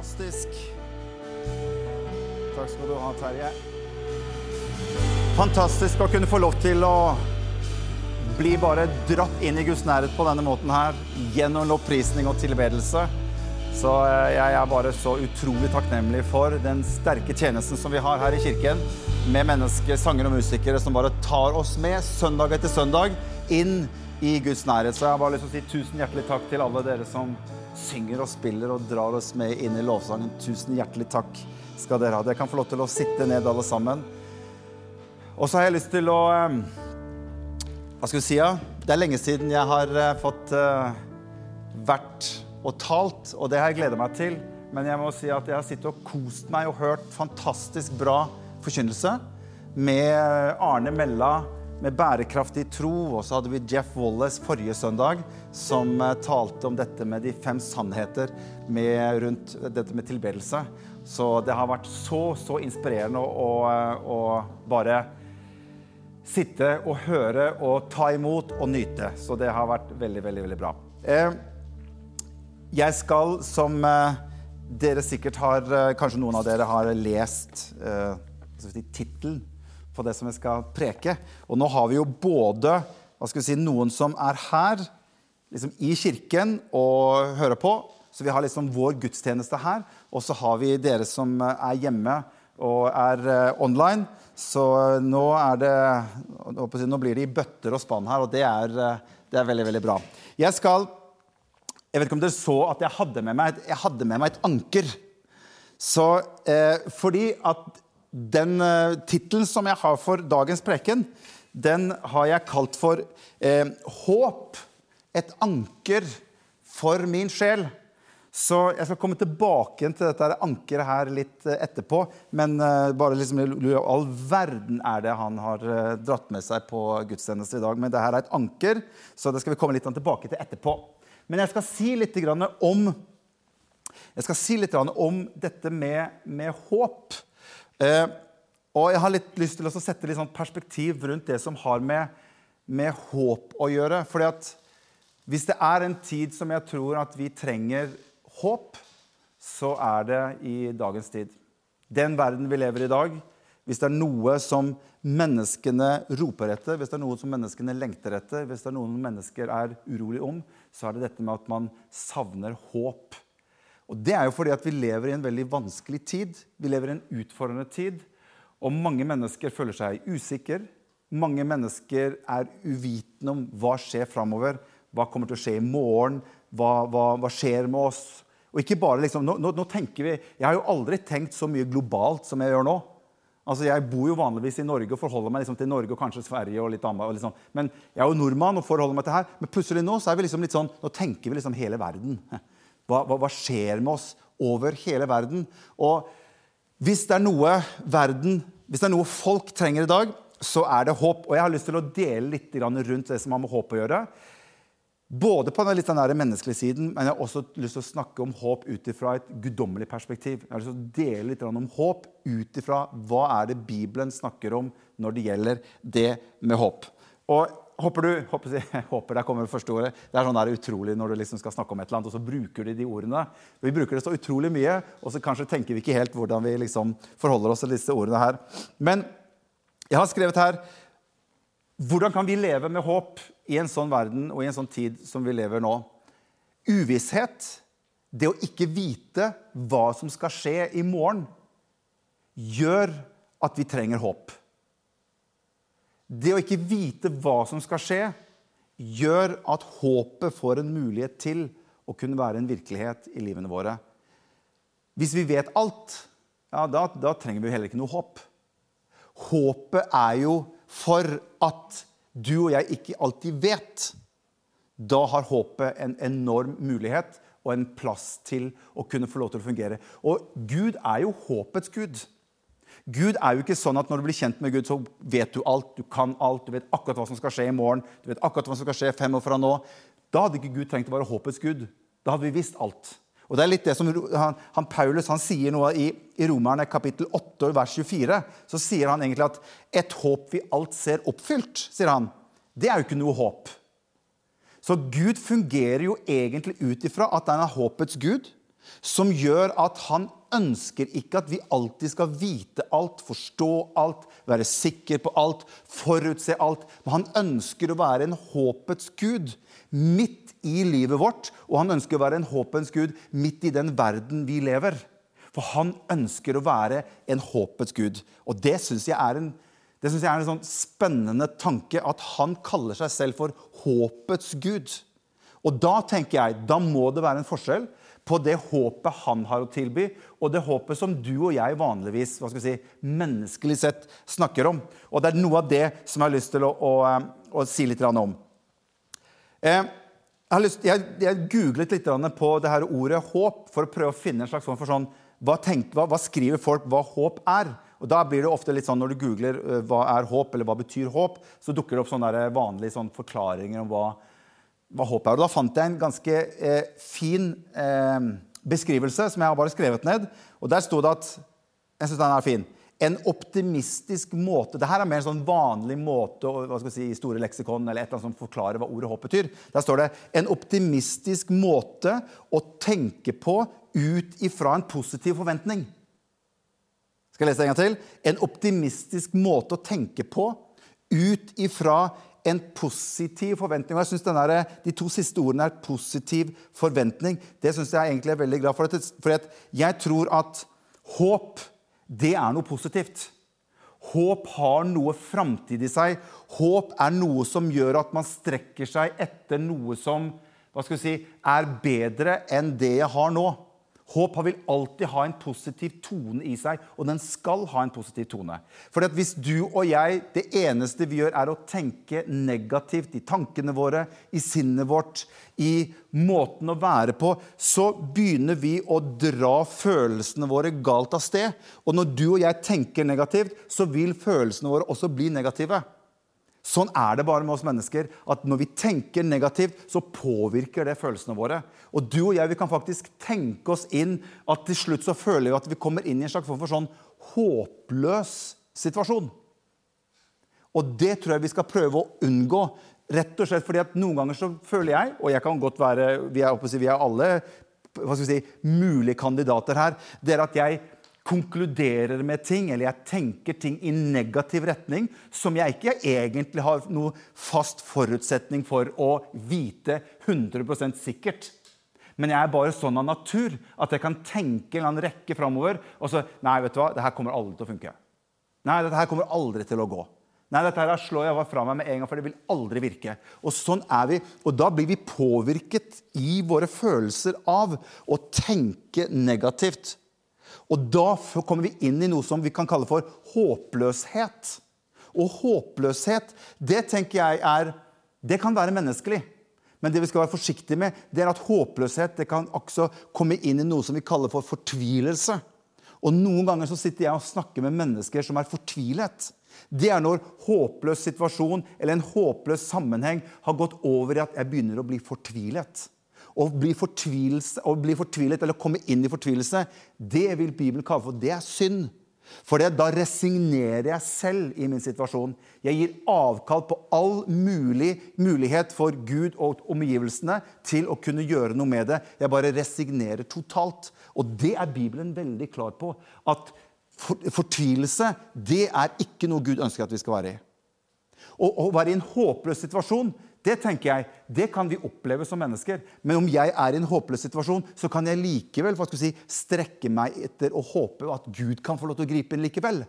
Fantastisk. Takk skal du ha, Terje. Fantastisk å kunne få lov til å bli bare dratt inn i Guds nærhet på denne måten her, gjennom lovprisning og tilbedelse. Så eh, jeg er bare så utrolig takknemlig for den sterke tjenesten som vi har her i kirken, med mennesker, sanger og musikere som bare tar oss med søndag etter søndag inn i Guds nærhet. Så jeg har bare lyst til å si tusen hjertelig takk til alle dere som synger og spiller og drar oss med inn i lovsangen. Tusen hjertelig takk skal dere ha. Dere kan få lov til å sitte ned, alle sammen. Og så har jeg lyst til å eh, Hva skal vi si? Ja? Det er lenge siden jeg har eh, fått uh, vært og talt, og det har jeg gleda meg til. Men jeg må si at jeg har sittet og kost meg og hørt fantastisk bra forkynnelse med Arne Mella med bærekraftig tro. Og så hadde vi Jeff Wallace forrige søndag, som eh, talte om dette med de fem sannheter med, rundt dette med tilbedelse. Så det har vært så, så inspirerende å, å, å bare sitte og høre og ta imot og nyte. Så det har vært veldig, veldig, veldig bra. Eh, jeg skal, som eh, dere sikkert har Kanskje noen av dere har lest tittelen på det som jeg skal preke. Og nå har vi jo både hva skal vi si, noen som er her liksom i kirken og hører på. Så vi har liksom vår gudstjeneste her. Og så har vi dere som er hjemme og er uh, online. Så nå er det Nå blir det i bøtter og spann her, og det er, uh, det er veldig, veldig bra. Jeg skal Jeg vet ikke om dere så at jeg hadde med meg, hadde med meg et anker. Så eh, fordi at den uh, tittelen som jeg har for dagens preken, den har jeg kalt for eh, 'Håp. Et anker for min sjel'. Så jeg skal komme tilbake til dette ankeret her litt uh, etterpå. Men uh, bare liksom, all verden er det han har uh, dratt med seg på gudstjeneste i dag. Men det her er et anker, så det skal vi komme litt tilbake til etterpå. Men jeg skal si litt om, jeg skal si litt om dette med, med håp. Eh, og jeg har litt lyst til å sette litt sånn perspektiv rundt det som har med, med håp å gjøre. Fordi at hvis det er en tid som jeg tror at vi trenger håp, så er det i dagens tid. Den verden vi lever i i dag, hvis det er noe som menneskene roper etter, hvis det er noe som menneskene lengter etter, hvis det er noe mennesker er urolig om, så er det dette med at man savner håp. Og Det er jo fordi at vi lever i en veldig vanskelig tid. Vi lever i en utfordrende tid. Og mange mennesker føler seg usikre. Mange mennesker er uvitende om hva skjer framover. Hva kommer til å skje i morgen? Hva, hva, hva skjer med oss? Og ikke bare liksom, nå, nå, nå, tenker vi, Jeg har jo aldri tenkt så mye globalt som jeg gjør nå. Altså, Jeg bor jo vanligvis i Norge og forholder meg liksom til Norge og kanskje Sverige. og litt annet. Liksom. Men jeg er jo nordmann og forholder meg til her. Men plutselig nå så er vi liksom litt sånn, nå tenker vi liksom hele verden. Hva, hva, hva, skjer med oss over hele verden? Og hvis det er noe verden, hvis det er noe folk trenger i dag, så er det håp. Og jeg har lyst til å dele litt rundt det som har med håp å gjøre. Både på den litt menneskelige siden, men jeg har også lyst til å snakke om håp ut fra et guddommelig perspektiv. Jeg har lyst til å dele litt om håp ut ifra hva er det Bibelen snakker om når det gjelder det med håp. Og Håper du, håper, håper der kommer første ordet. Det er sånn der utrolig når du liksom skal snakke om et eller annet, og så bruker de de ordene. Vi bruker det så utrolig mye, og så kanskje tenker vi ikke helt hvordan vi liksom forholder oss til disse ordene her. Men jeg har skrevet her Hvordan kan vi leve med håp i en sånn verden og i en sånn tid som vi lever nå? Uvisshet, det å ikke vite hva som skal skje i morgen, gjør at vi trenger håp. Det å ikke vite hva som skal skje, gjør at håpet får en mulighet til å kunne være en virkelighet i livene våre. Hvis vi vet alt, ja, da, da trenger vi heller ikke noe håp. Håpet er jo for at du og jeg ikke alltid vet. Da har håpet en enorm mulighet og en plass til å kunne få lov til å fungere. Og Gud er jo håpets gud. Gud er jo ikke sånn at når du blir kjent med Gud, så vet du alt. Du kan alt. Du vet akkurat hva som skal skje i morgen. Du vet akkurat hva som skal skje fem år fra nå. Da hadde ikke Gud trengt å være håpets Gud. Da hadde vi visst alt. Og det er litt det som han, han Paulus han sier noe i, i Romerne kapittel 8 vers 24. Så sier han egentlig at 'et håp vi alt ser oppfylt', sier han. Det er jo ikke noe håp. Så Gud fungerer jo egentlig ut ifra at han er håpets Gud. som gjør at han ønsker ikke at vi alltid skal vite alt, forstå alt, være sikker på alt, forutse alt. Men han ønsker å være en håpets gud midt i livet vårt. Og han ønsker å være en håpens gud midt i den verden vi lever. For han ønsker å være en håpets gud. Og det syns jeg er en det synes jeg er en sånn spennende tanke at han kaller seg selv for håpets gud. Og da tenker jeg, da må det være en forskjell på det håpet han har å tilby, og det håpet som du og jeg vanligvis hva skal vi si, menneskelig sett snakker om. Og det er noe av det som jeg har lyst til å, å, eh, å si litt om. Eh, jeg, lyst, jeg, jeg, googlet litt på det her ordet håp for å prøve å finne en slags form for sånn hva, tenker, hva, hva, skriver folk hva håp er? Og da blir det ofte litt sånn Når du googler uh, hva er håp, eller hva betyr håp, så dukker det opp sånne vanlige sånn forklaringer om hva hva håp er. Og da fant jeg en ganske eh, fin eh, beskrivelse som jeg har bare skrevet ned. Og der sto det at Jeg syns den er fin. En optimistisk måte Dette er mer en sånn vanlig måte hva skal si, i store leksikon eller et eller annet som forklarer hva ordet håp betyr. Der står det en optimistisk måte å tenke på ut ifra en positiv forventning. Skal jeg lese det en gang til? En optimistisk måte å tenke på ut ifra en positiv forventning. Og jeg synes De to siste ordene er 'positiv forventning'. Det syns jeg egentlig er veldig glad for. For jeg tror at håp, det er noe positivt. Håp har noe framtid i seg. Håp er noe som gjør at man strekker seg etter noe som hva skal vi si, er bedre enn det jeg har nå. Håp vil alltid ha en positiv tone i seg, og den skal ha en positiv tone. For hvis du og jeg, det eneste vi gjør, er å tenke negativt i tankene våre, i sinnet vårt, i måten å være på, så begynner vi å dra følelsene våre galt av sted. Og når du og jeg tenker negativt, så vil følelsene våre også bli negative. Sånn er det bare med oss mennesker. at Når vi tenker negativt, så påvirker det følelsene våre. Og du og jeg vi kan faktisk tenke oss inn at til slutt så føler vi at vi kommer inn i en slags form for sånn håpløs situasjon. Og det tror jeg vi skal prøve å unngå. Rett og slett fordi at Noen ganger så føler jeg, og jeg kan godt være, vi er, vi er alle hva skal vi si, mulige kandidater her, det er at jeg konkluderer med ting, eller jeg tenker ting i negativ retning som jeg ikke egentlig har noe fast forutsetning for å vite 100% sikkert. Men jeg er bare sånn av natur at jeg kan tenke en rekke framover. Og så Nei, vet du hva, det her kommer aldri til å funke. Nei, dette her kommer aldri til å gå. Nei, dette her slår jeg fra meg med en gang, for det vil aldri virke. Og sånn er vi. Og da blir vi påvirket i våre følelser av å tenke negativt. Og da kommer vi inn i noe som vi kan kalle for håpløshet. Og håpløshet, det tenker jeg er Det kan være menneskelig. Men det vi skal være forsiktige med, det er at håpløshet det kan også komme inn i noe som vi kaller for fortvilelse. Og Noen ganger så sitter jeg og snakker med mennesker som er fortvilet. Det er når håpløs situasjon eller en håpløs sammenheng har gått over i at jeg begynner å bli fortvilet. Å bli, å bli fortvilet eller komme inn i fortvilelse, det vil Bibelen kalle for det er synd. For da resignerer jeg selv i min situasjon. Jeg gir avkall på all mulig mulighet for Gud og omgivelsene til å kunne gjøre noe med det. Jeg bare resignerer totalt. Og det er Bibelen veldig klar på. At fortvilelse, det er ikke noe Gud ønsker at vi skal være i. Å være i en håpløs situasjon, det tenker jeg, det kan vi oppleve som mennesker. Men om jeg er i en håpløs situasjon, så kan jeg likevel hva skal si, strekke meg etter og håpe at Gud kan få lov til å gripe inn likevel.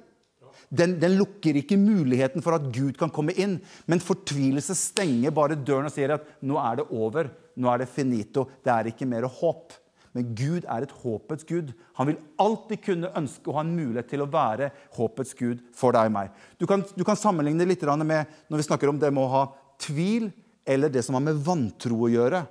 Den, den, lukker ikke muligheten for at Gud kan komme inn. Men fortvilelse stenger bare døren og sier at nå er det over. Nå er det finito. Det er ikke mer håp. Men Gud er et håpets gud. Han vil alltid kunne ønske å ha en mulighet til å være håpets gud for deg og meg. Du kan, du kan sammenligne litt med når vi snakker om det med å ha tvil eller det som har med vantro å gjøre.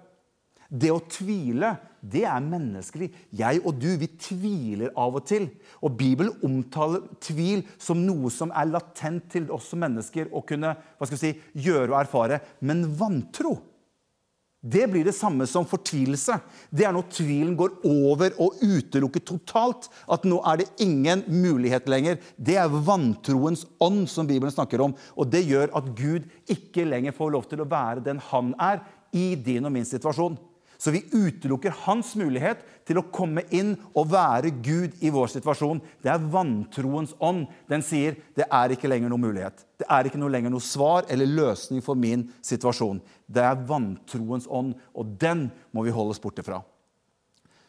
Det å tvile, det er menneskelig. Jeg og du, vi tviler av og til. Og Bibelen omtaler tvil som noe som er latent til oss som mennesker å kunne hva skal vi si, gjøre og erfare. Men vantro, det blir det samme som fortvilelse. Det er når tvilen går over og utelukker totalt. At nå er det ingen mulighet lenger. Det er vantroens ånd som Bibelen snakker om. Og det gjør at Gud ikke lenger får lov til å være den han er i din og min situasjon. Så vi utelukker hans mulighet til å komme inn og være Gud i vår situasjon. Det er vantroens ånd. Den sier det er ikke lenger noe mulighet. Det er ikke noe lenger noe svar eller løsning for min situasjon. Det er vantroens ånd, og den må vi holde oss borte fra.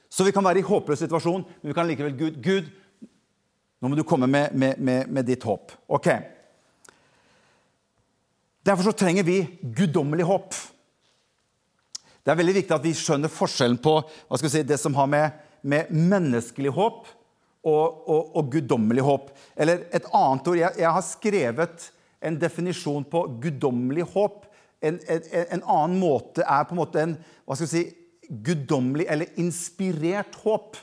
Så vi kan være i håpløs situasjon, men vi kan likevel Gud, Gud, nå må du komme med, med, med, med ditt håp. Ok. Derfor så trenger vi guddommelig håp. Det er veldig viktig at vi skjønner forskjellen på si, det som har med, med menneskelig håp og, og, og, guddommelig håp. Eller et annet ord jeg, jeg, har skrevet en definisjon på guddommelig håp. En, en, en, annen måte er på en måte en hva skal vi si, guddommelig eller inspirert håp.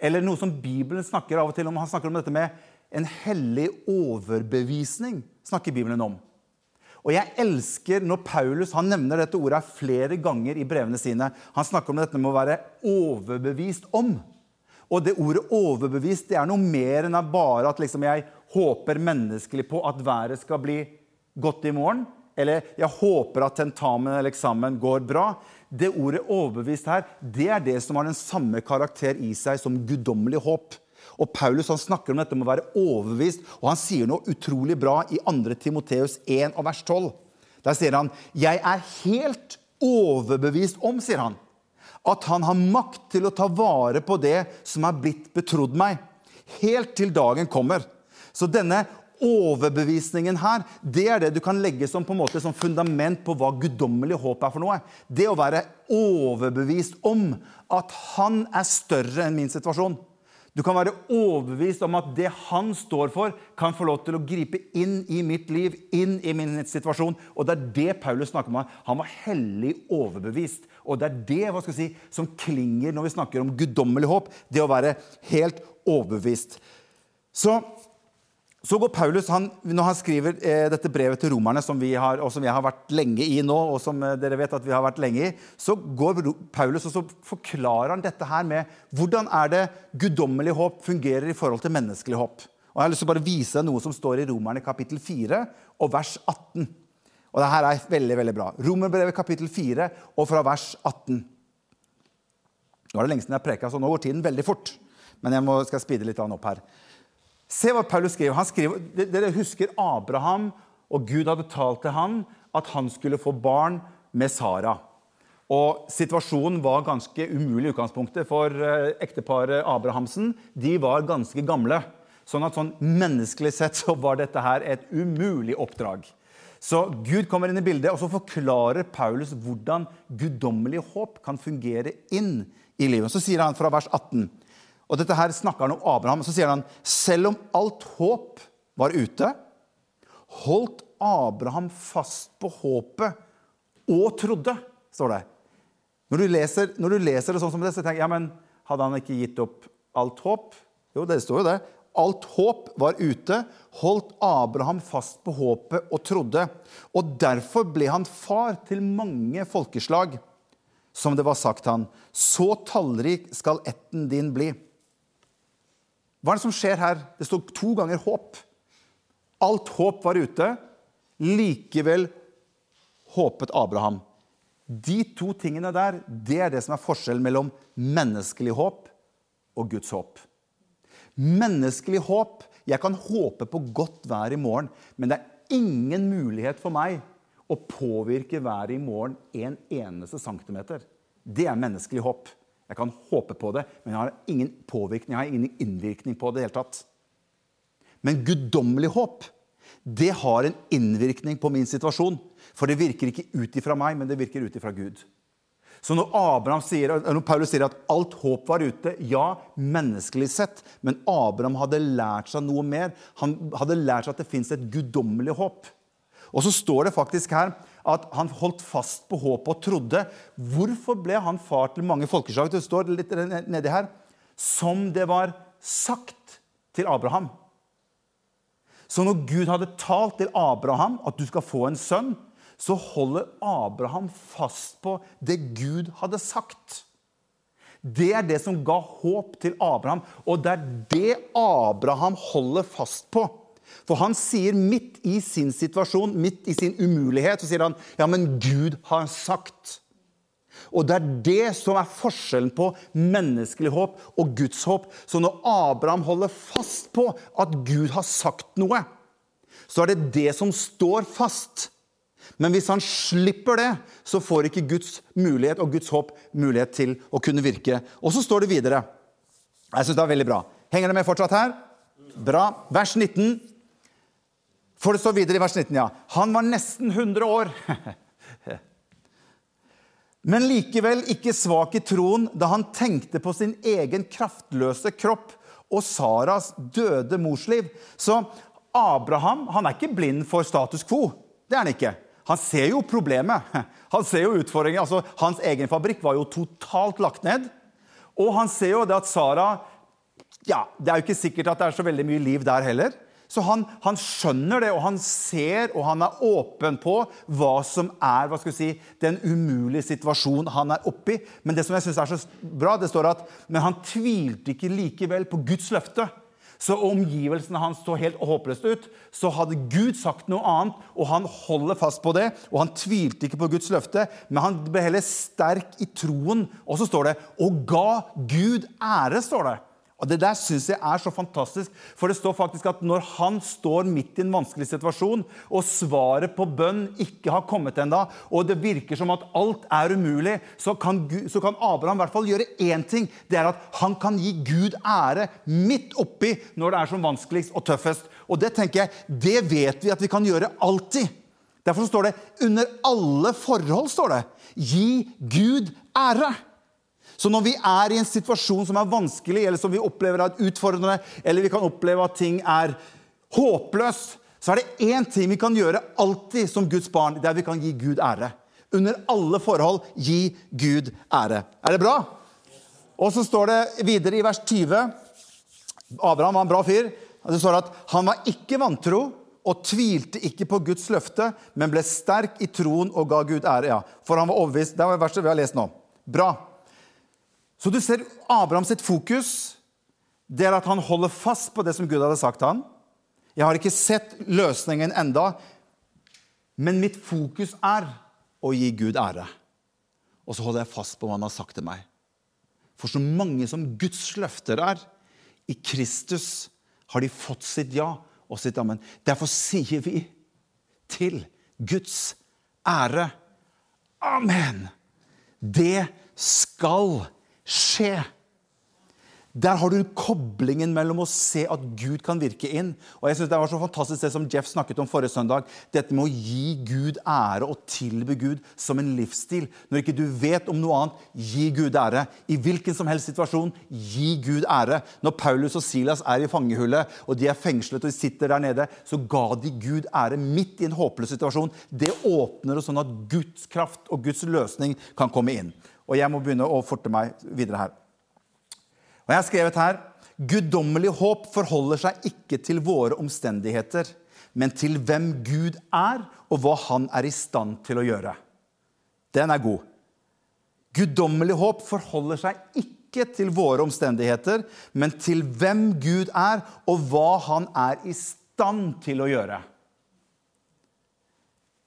Eller noe som Bibelen snakker av og til om. Han snakker om dette med en hellig overbevisning. snakker Bibelen om. Og jeg elsker når Paulus han nevner dette ordet flere ganger i brevene sine. Han snakker om dette med å være overbevist om. Og det ordet 'overbevist' det er noe mer enn bare at liksom jeg håper menneskelig på at været skal bli godt i morgen. Eller jeg håper at tentamen eller eksamen går bra. Det ordet 'overbevist' her, det er det som har den samme karakter i seg som guddommelig håp. Og Paulus han snakker om dette med å være overbevist, og han sier noe utrolig bra i 2. Timoteus 1 og vers 12. Der sier han, 'Jeg er helt overbevist om', sier han, 'at han har makt til å ta vare på det som er blitt betrodd meg', helt til dagen kommer. Så denne overbevisningen her, det er det du kan legge som, på en måte, som fundament på hva guddommelig håp er for noe. Det å være overbevist om at han er større enn min situasjon. Du kan være overbevist om at det han står for, kan få lov til å gripe inn i mitt liv, inn i min situasjon. Og det er det Paulus snakker om. Han var hellig overbevist. Og det er det hva skal jeg si, som klinger når vi snakker om guddommelig håp. Det å være helt overbevist. Så så går Paulus, han, Når han skriver eh, dette brevet til romerne, som vi har, og som jeg har vært lenge i nå, og som eh, dere vet at vi har vært lenge i, så går Paulus og så forklarer han dette her med hvordan er det guddommelig håp fungerer i forhold til menneskelig håp. Og Jeg har lyst til å bare vise deg noe som står i Romerne kapittel 4 og vers 18. Og det her er veldig veldig bra. Romerbrevet kapittel 4 og fra vers 18. Nå er det lenge siden jeg preka, så nå går tiden veldig fort. Men jeg må, skal speede litt opp her. Se hva Paulus skriver. Han skriver dere husker Abraham, og Gud hadde talt til han at han skulle få barn med Sara. Og Situasjonen var ganske umulig i utgangspunktet, for eh, ekteparet Abrahamsen de var ganske gamle. Sånn at sånn menneskelig sett så var dette her et umulig oppdrag. Så Gud kommer inn i bildet, og så forklarer Paulus hvordan guddommelig håp kan fungere inn i livet. Så sier han fra vers 18.: og dette her snakker han om Abraham. Så sier han selv om alt håp var ute, holdt Abraham fast på håpet og trodde, står det. Når du leser, når du leser det sånn som det, så tenker jeg ja, men hadde han ikke gitt opp alt håp? Jo, det står jo det. Alt håp var ute, holdt Abraham fast på håpet og trodde. Og derfor ble han far til mange folkeslag, som det var sagt han. Så tallrik skal ætten din bli. Hva er det som skjer her? Det står to ganger håp. Alt håp var ute. Likevel håpet Abraham. De to tingene der, det er det som er forskjellen mellom menneskelig håp og Guds håp. Menneskelig håp Jeg kan håpe på godt vær i morgen, men det er ingen mulighet for meg å påvirke været i morgen en eneste centimeter. Det er menneskelig håp. Jeg kan håpe på det, men jeg har ingen påvirkning, jeg har ingen innvirkning på det. i hele tatt. Men guddommelig håp det har en innvirkning på min situasjon. For det virker ikke ut ifra meg, men det virker ut ifra Gud. Så når, Abraham sier, når Paulus sier at alt håp var ute, ja, menneskelig sett, men Abraham hadde lært seg noe mer. Han hadde lært seg at det fins et guddommelig håp. Og så står det faktisk her at han holdt fast på håpet og trodde. Hvorfor ble han far til mange folkeslag? Det står litt nedi her. Som det var sagt til Abraham. Så når Gud hadde talt til Abraham at du skal få en sønn, så holder Abraham fast på det Gud hadde sagt. Det er det som ga håp til Abraham, og det er det Abraham holder fast på. For han sier midt i sin situasjon, midt i sin umulighet, så sier han ja, men Gud har sagt. Og det er det som er forskjellen på menneskelig håp og Guds håp. Så når Abraham holder fast på at Gud har sagt noe, så er det det som står fast. Men hvis han slipper det, så får ikke Guds mulighet og Guds håp mulighet til å kunne virke. Og så står det videre. Jeg syns det er veldig bra. Henger det med fortsatt her? Bra. Vers 19. For det står videre i vers 19, ja. Han var nesten 100 år. Men likevel ikke svak i troen da han tenkte på sin egen kraftløse kropp og Saras døde morsliv. Så Abraham han er ikke blind for status quo. Det er han ikke. Han ser jo problemet. Han ser jo utfordringen. Altså, hans egen fabrikk var jo totalt lagt ned. Og han ser jo det at Sara ja, Det er jo ikke sikkert at det er så veldig mye liv der heller. Så han, han, skjønner det, og han ser og han er åpen på hva som er hva skal si, den umulige situasjonen han er oppi. Men det som jeg synes er så bra, det står at men han tvilte ikke likevel på Guds løfte. Så omgivelsene hans så helt håpløst ut. Så hadde Gud sagt noe annet, og han holder fast på det. Og han tvilte ikke på Guds løfte, men han ble heller sterk i troen. Og så står det 'og ga Gud ære'. står det. Og Det der syns jeg er så fantastisk. For det står faktisk at når han står midt i en vanskelig situasjon, og svaret på bønn ikke har kommet ennå, og det virker som at alt er umulig, så kan, Gud, så kan Abraham i hvert fall gjøre én ting. Det er at han kan gi Gud ære midt oppi når det er som vanskeligst og tøffest. Og det tenker jeg, det vet vi at vi kan gjøre alltid. Derfor står det 'under alle forhold'. står det, Gi Gud ære. Så når vi er i en situasjon som er vanskelig, eller som vi opplever er utfordrende, eller vi kan oppleve at ting er håpløst, så er det én ting vi kan gjøre alltid som Guds barn. Det er at vi kan gi Gud ære. Under alle forhold gi Gud ære. Er det bra? Og så står det videre i vers 20 Abraham var en bra fyr. Det står at han var ikke vantro og tvilte ikke på Guds løfte, men ble sterk i troen og ga Gud ære. Ja, for han var overbevist. Det var verset vi har lest nå. Bra. Så du ser Abraham sitt fokus det er at han holder fast på det som Gud hadde sagt han. Jeg har ikke sett løsningen enda, men mitt fokus er å gi Gud ære. Og så holder jeg fast på hva han har sagt til meg. For så mange som Guds løfter er, i Kristus har de fått sitt ja og sitt amen. Derfor sier vi til Guds ære Amen! Det skal skje skje. Der har du koblingen mellom å se at Gud kan virke inn. Og jeg synes Det var så fantastisk det som Jeff snakket om forrige søndag. Dette med å gi Gud ære og tilby Gud som en livsstil. Når ikke du vet om noe annet, gi Gud ære. I hvilken som helst situasjon, gi Gud ære. Når Paulus og Silas er i fangehullet, og de er fengslet og de sitter der nede, så ga de Gud ære midt i en håpløs situasjon. Det åpner det sånn at Guds kraft og Guds løsning kan komme inn. Og jeg må begynne å forte meg videre her. Og jeg har skrevet her Guddommelig håp forholder seg ikke til våre omstendigheter, men til hvem Gud er, og hva han er i stand til å gjøre. Den er god. Guddommelig håp forholder seg ikke til våre omstendigheter, men til hvem Gud er, og hva han er i stand til å gjøre.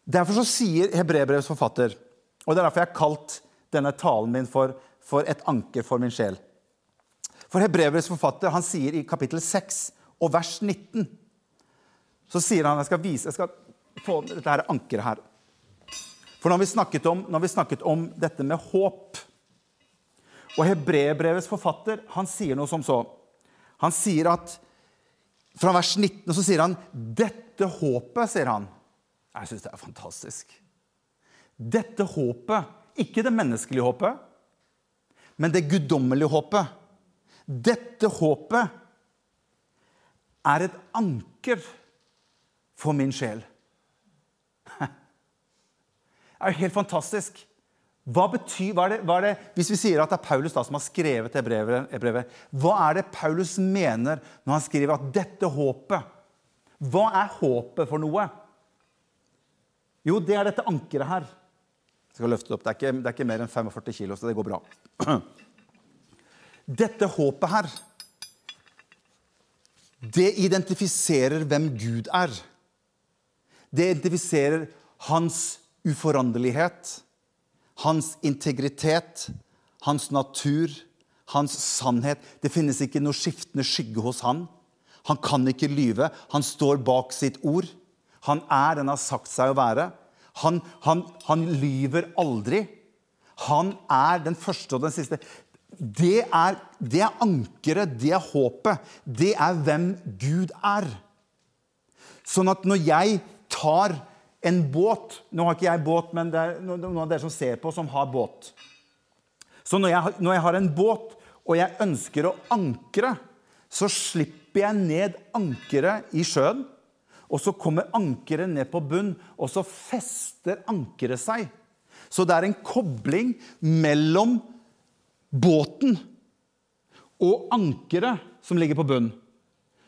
Derfor så sier Hebrebrevs forfatter, og det er derfor jeg har kalt denne talen min for, for et anker for min sjel. For Hebrevets forfatter han sier i kapittel 6 og vers 19 så sier han Jeg skal vise, jeg skal få dette her ankeret her. For nå har, vi snakket om, vi snakket om dette med håp. Og Hebrevets forfatter han sier noe som så. Han sier at Fra vers 19 så sier han 'Dette håpet', sier han. Jeg syns det er fantastisk. Dette håpet ikke det menneskelige håpet, men det guddommelige håpet. Dette håpet er et anker for min sjel. Det er jo helt fantastisk. Hva betyr, hva er, det, hva er det, Hvis vi sier at det er Paulus da som har skrevet det brevet, brevet, hva er det Paulus mener når han skriver at dette håpet Hva er håpet for noe? Jo, det er dette ankeret her. Jeg skal løfte opp. Det er, ikke, det er ikke mer enn 45 kilo, så det går bra. Dette håpet her, det identifiserer hvem Gud er. Det identifiserer hans uforanderlighet, hans integritet, hans natur, hans sannhet. Det finnes ikke noe skiftende skygge hos han. Han kan ikke lyve. Han står bak sitt ord. Han er den han har sagt seg å være. Han, han, han lyver aldri. Han er den første og den siste. Det er, det er ankeret, det er håpet. Det er hvem Gud er. Sånn at når jeg tar en båt Nå har ikke jeg båt, men det er noen av dere som ser på, som har båt. Så når jeg, når jeg har en båt, og jeg ønsker å ankre, så slipper jeg ned ankeret i sjøen. Og så kommer ankeret ned på bunn, og så fester ankeret seg. Så det er en kobling mellom båten og ankeret som ligger på bunn.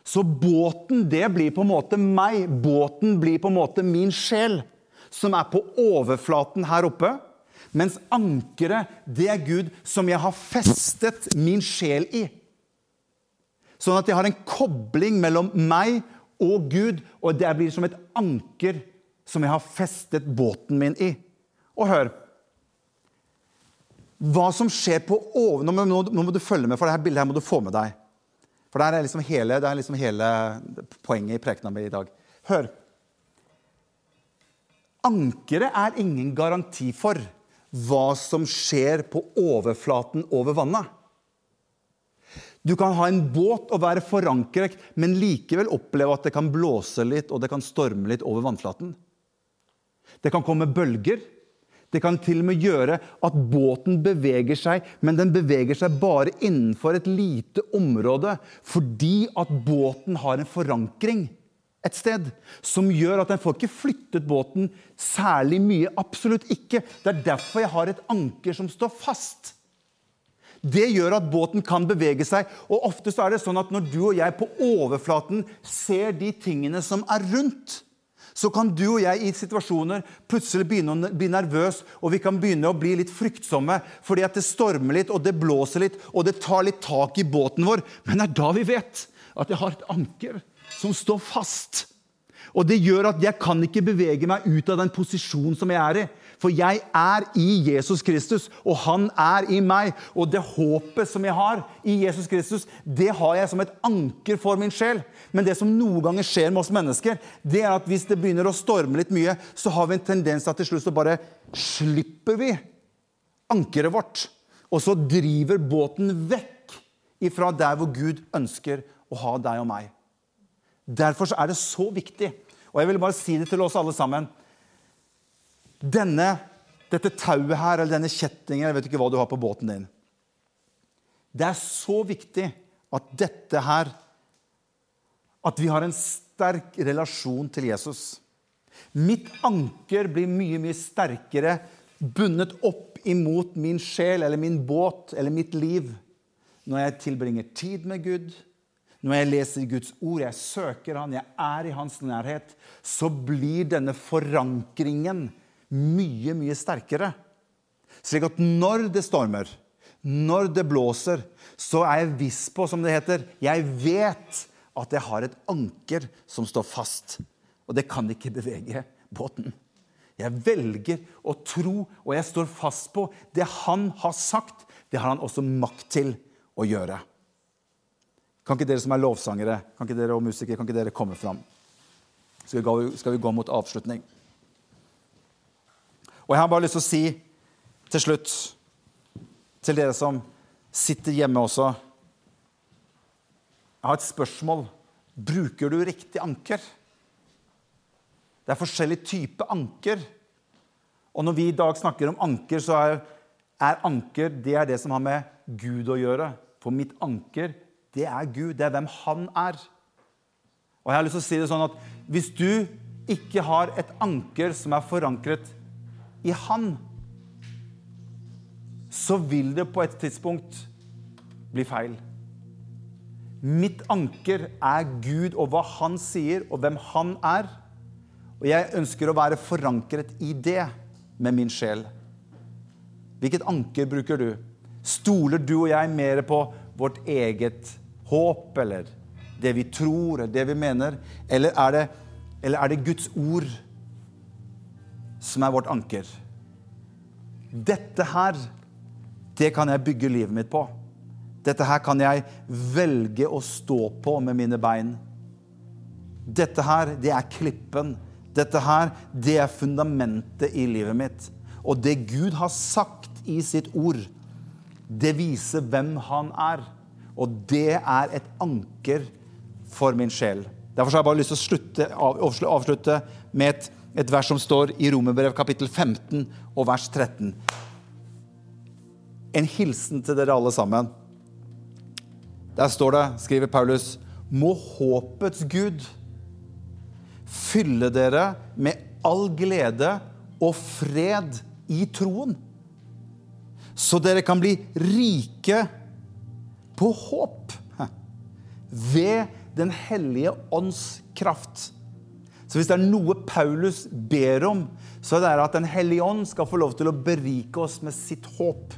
Så båten, det blir på en måte meg. Båten blir på en måte min sjel, som er på overflaten her oppe. Mens ankeret, det er Gud som jeg har festet min sjel i. Sånn at jeg har en kobling mellom meg og Gud, og det blir som et anker som jeg har festet båten min i. Og hør Hva som skjer på over... Nå må, nå må du følge med, for dette bildet her må du få med deg. For det er liksom hele, er liksom hele poenget i prekena mi i dag. Hør. Ankeret er ingen garanti for hva som skjer på overflaten over vannet. Du kan ha en båt og være forankret, men likevel oppleve at det kan blåse litt og det kan storme litt over vannflaten. Det kan komme bølger. Det kan til og med gjøre at båten beveger seg, men den beveger seg bare innenfor et lite område fordi at båten har en forankring et sted som gjør at den får ikke flyttet båten særlig mye. Absolutt ikke. Det er derfor jeg har et anker som står fast. Det gjør at båten kan bevege seg. Og ofte er det sånn at når du og jeg på overflaten ser de tingene som er rundt, så kan du og jeg i situasjoner plutselig begynne å bli nervøs, og vi kan begynne å bli litt fryktsomme fordi at det stormer litt, og det blåser litt, og det tar litt tak i båten vår. Men det er da vi vet at jeg har et anker som står fast. Og det gjør at jeg kan ikke bevege meg ut av den posisjonen som jeg er i. For jeg er i Jesus Kristus, og han er i meg. Og det håpet som jeg har i Jesus Kristus, det har jeg som et anker for min sjel. Men det som noen ganger skjer med oss mennesker, det er at hvis det begynner å storme litt mye, så har vi en tendens til til slutt så bare slipper vi ankeret vårt. Og så driver båten vekk ifra der hvor Gud ønsker å ha deg og meg. Derfor er det så viktig. Og jeg vil bare si det til oss alle sammen. Denne, dette tauet her, eller denne kjettingen, jeg vet ikke hva du har på båten din. Det er så viktig at dette her At vi har en sterk relasjon til Jesus. Mitt anker blir mye, mye sterkere bundet opp imot min sjel eller min båt eller mitt liv når jeg tilbringer tid med Gud, når jeg leser Guds ord, jeg søker Han, jeg er i Hans nærhet, så blir denne forankringen mye, mye sterkere. Slik at når det stormer, når det blåser, så er jeg viss på, som det heter Jeg vet at jeg har et anker som står fast. Og det kan ikke bevege båten. Jeg velger å tro, og jeg står fast på det han har sagt. Det har han også makt til å gjøre. Kan ikke dere som er lovsangere kan ikke dere og musikere, kan ikke dere komme fram? Så skal vi gå mot avslutning. Og Jeg har bare lyst til å si til slutt til dere som sitter hjemme også Jeg har et spørsmål. Bruker du riktig anker? Det er forskjellig type anker. Og når vi i dag snakker om anker, så er, er anker det er det som har med Gud å gjøre. For mitt anker det er Gud. Det er hvem han er. Og jeg har lyst til å si det sånn at Hvis du ikke har et anker som er forankret i Han, så vil det på et tidspunkt bli feil. Mitt anker er Gud og hva Han sier, og hvem Han er. Og jeg ønsker å være forankret i det med min sjel. Hvilket anker bruker du? Stoler du og jeg mer på vårt eget håp eller det vi tror eller det vi mener? Eller er det, eller er det Guds ord som er vårt anker? Dette her, det kan jeg bygge livet mitt på. Dette her kan jeg velge å stå på med mine bein. Dette her, det er klippen. Dette her, det er fundamentet i livet mitt. Og det Gud har sagt i sitt ord, det viser hvem han er. Og det er et anker for min sjel. Derfor har jeg bare lyst til å slutte, avslutte med et, et vers som står i Romerbrev kapittel 15 og vers 13. En hilsen til dere alle sammen. Der står det, skriver Paulus, må håpets Gud fylle dere med all glede og fred i troen, så dere kan bli rike på håp ved Den hellige ånds kraft. Så hvis det er noe Paulus ber om, så er det at Den hellige ånd skal få lov til å berike oss med sitt håp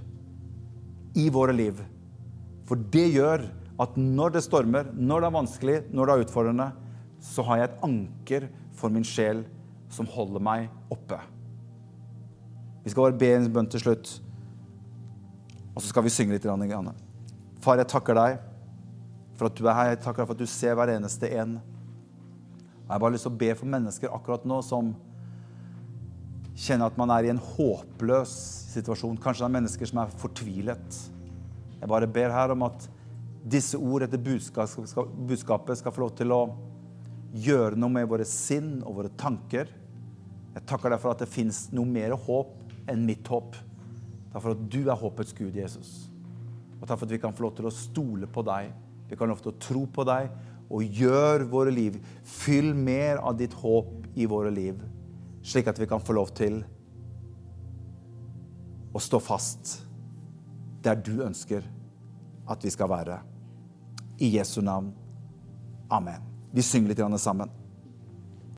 i våre liv. For det gjør at når det stormer, når det er vanskelig, når det er utfordrende, så har jeg et anker for min sjel som holder meg oppe. Vi skal bare be en bønn til slutt, og så skal vi synge litt. Far, jeg takker deg for at du er her. Jeg takker deg for at du ser hver eneste en. Jeg har bare lyst til å be for mennesker akkurat nå som kjenner at man er i en håpløs situasjon. Kanskje det er mennesker som er fortvilet. Jeg bare ber her om at disse ord etter budskapet skal få lov til å gjøre noe med våre sinn og våre tanker. Jeg takker deg for at det fins noe mer håp enn mitt håp. Takk for at du er håpets Gud, Jesus. Og takk for at vi kan få lov til å stole på deg. Vi kan lov til å tro på deg og gjør våre liv. Fyll mer av ditt håp i våre liv, slik at vi kan få lov til å stå fast der du ønsker at vi skal være. I Jesu navn. Amen. Vi synger litt sammen.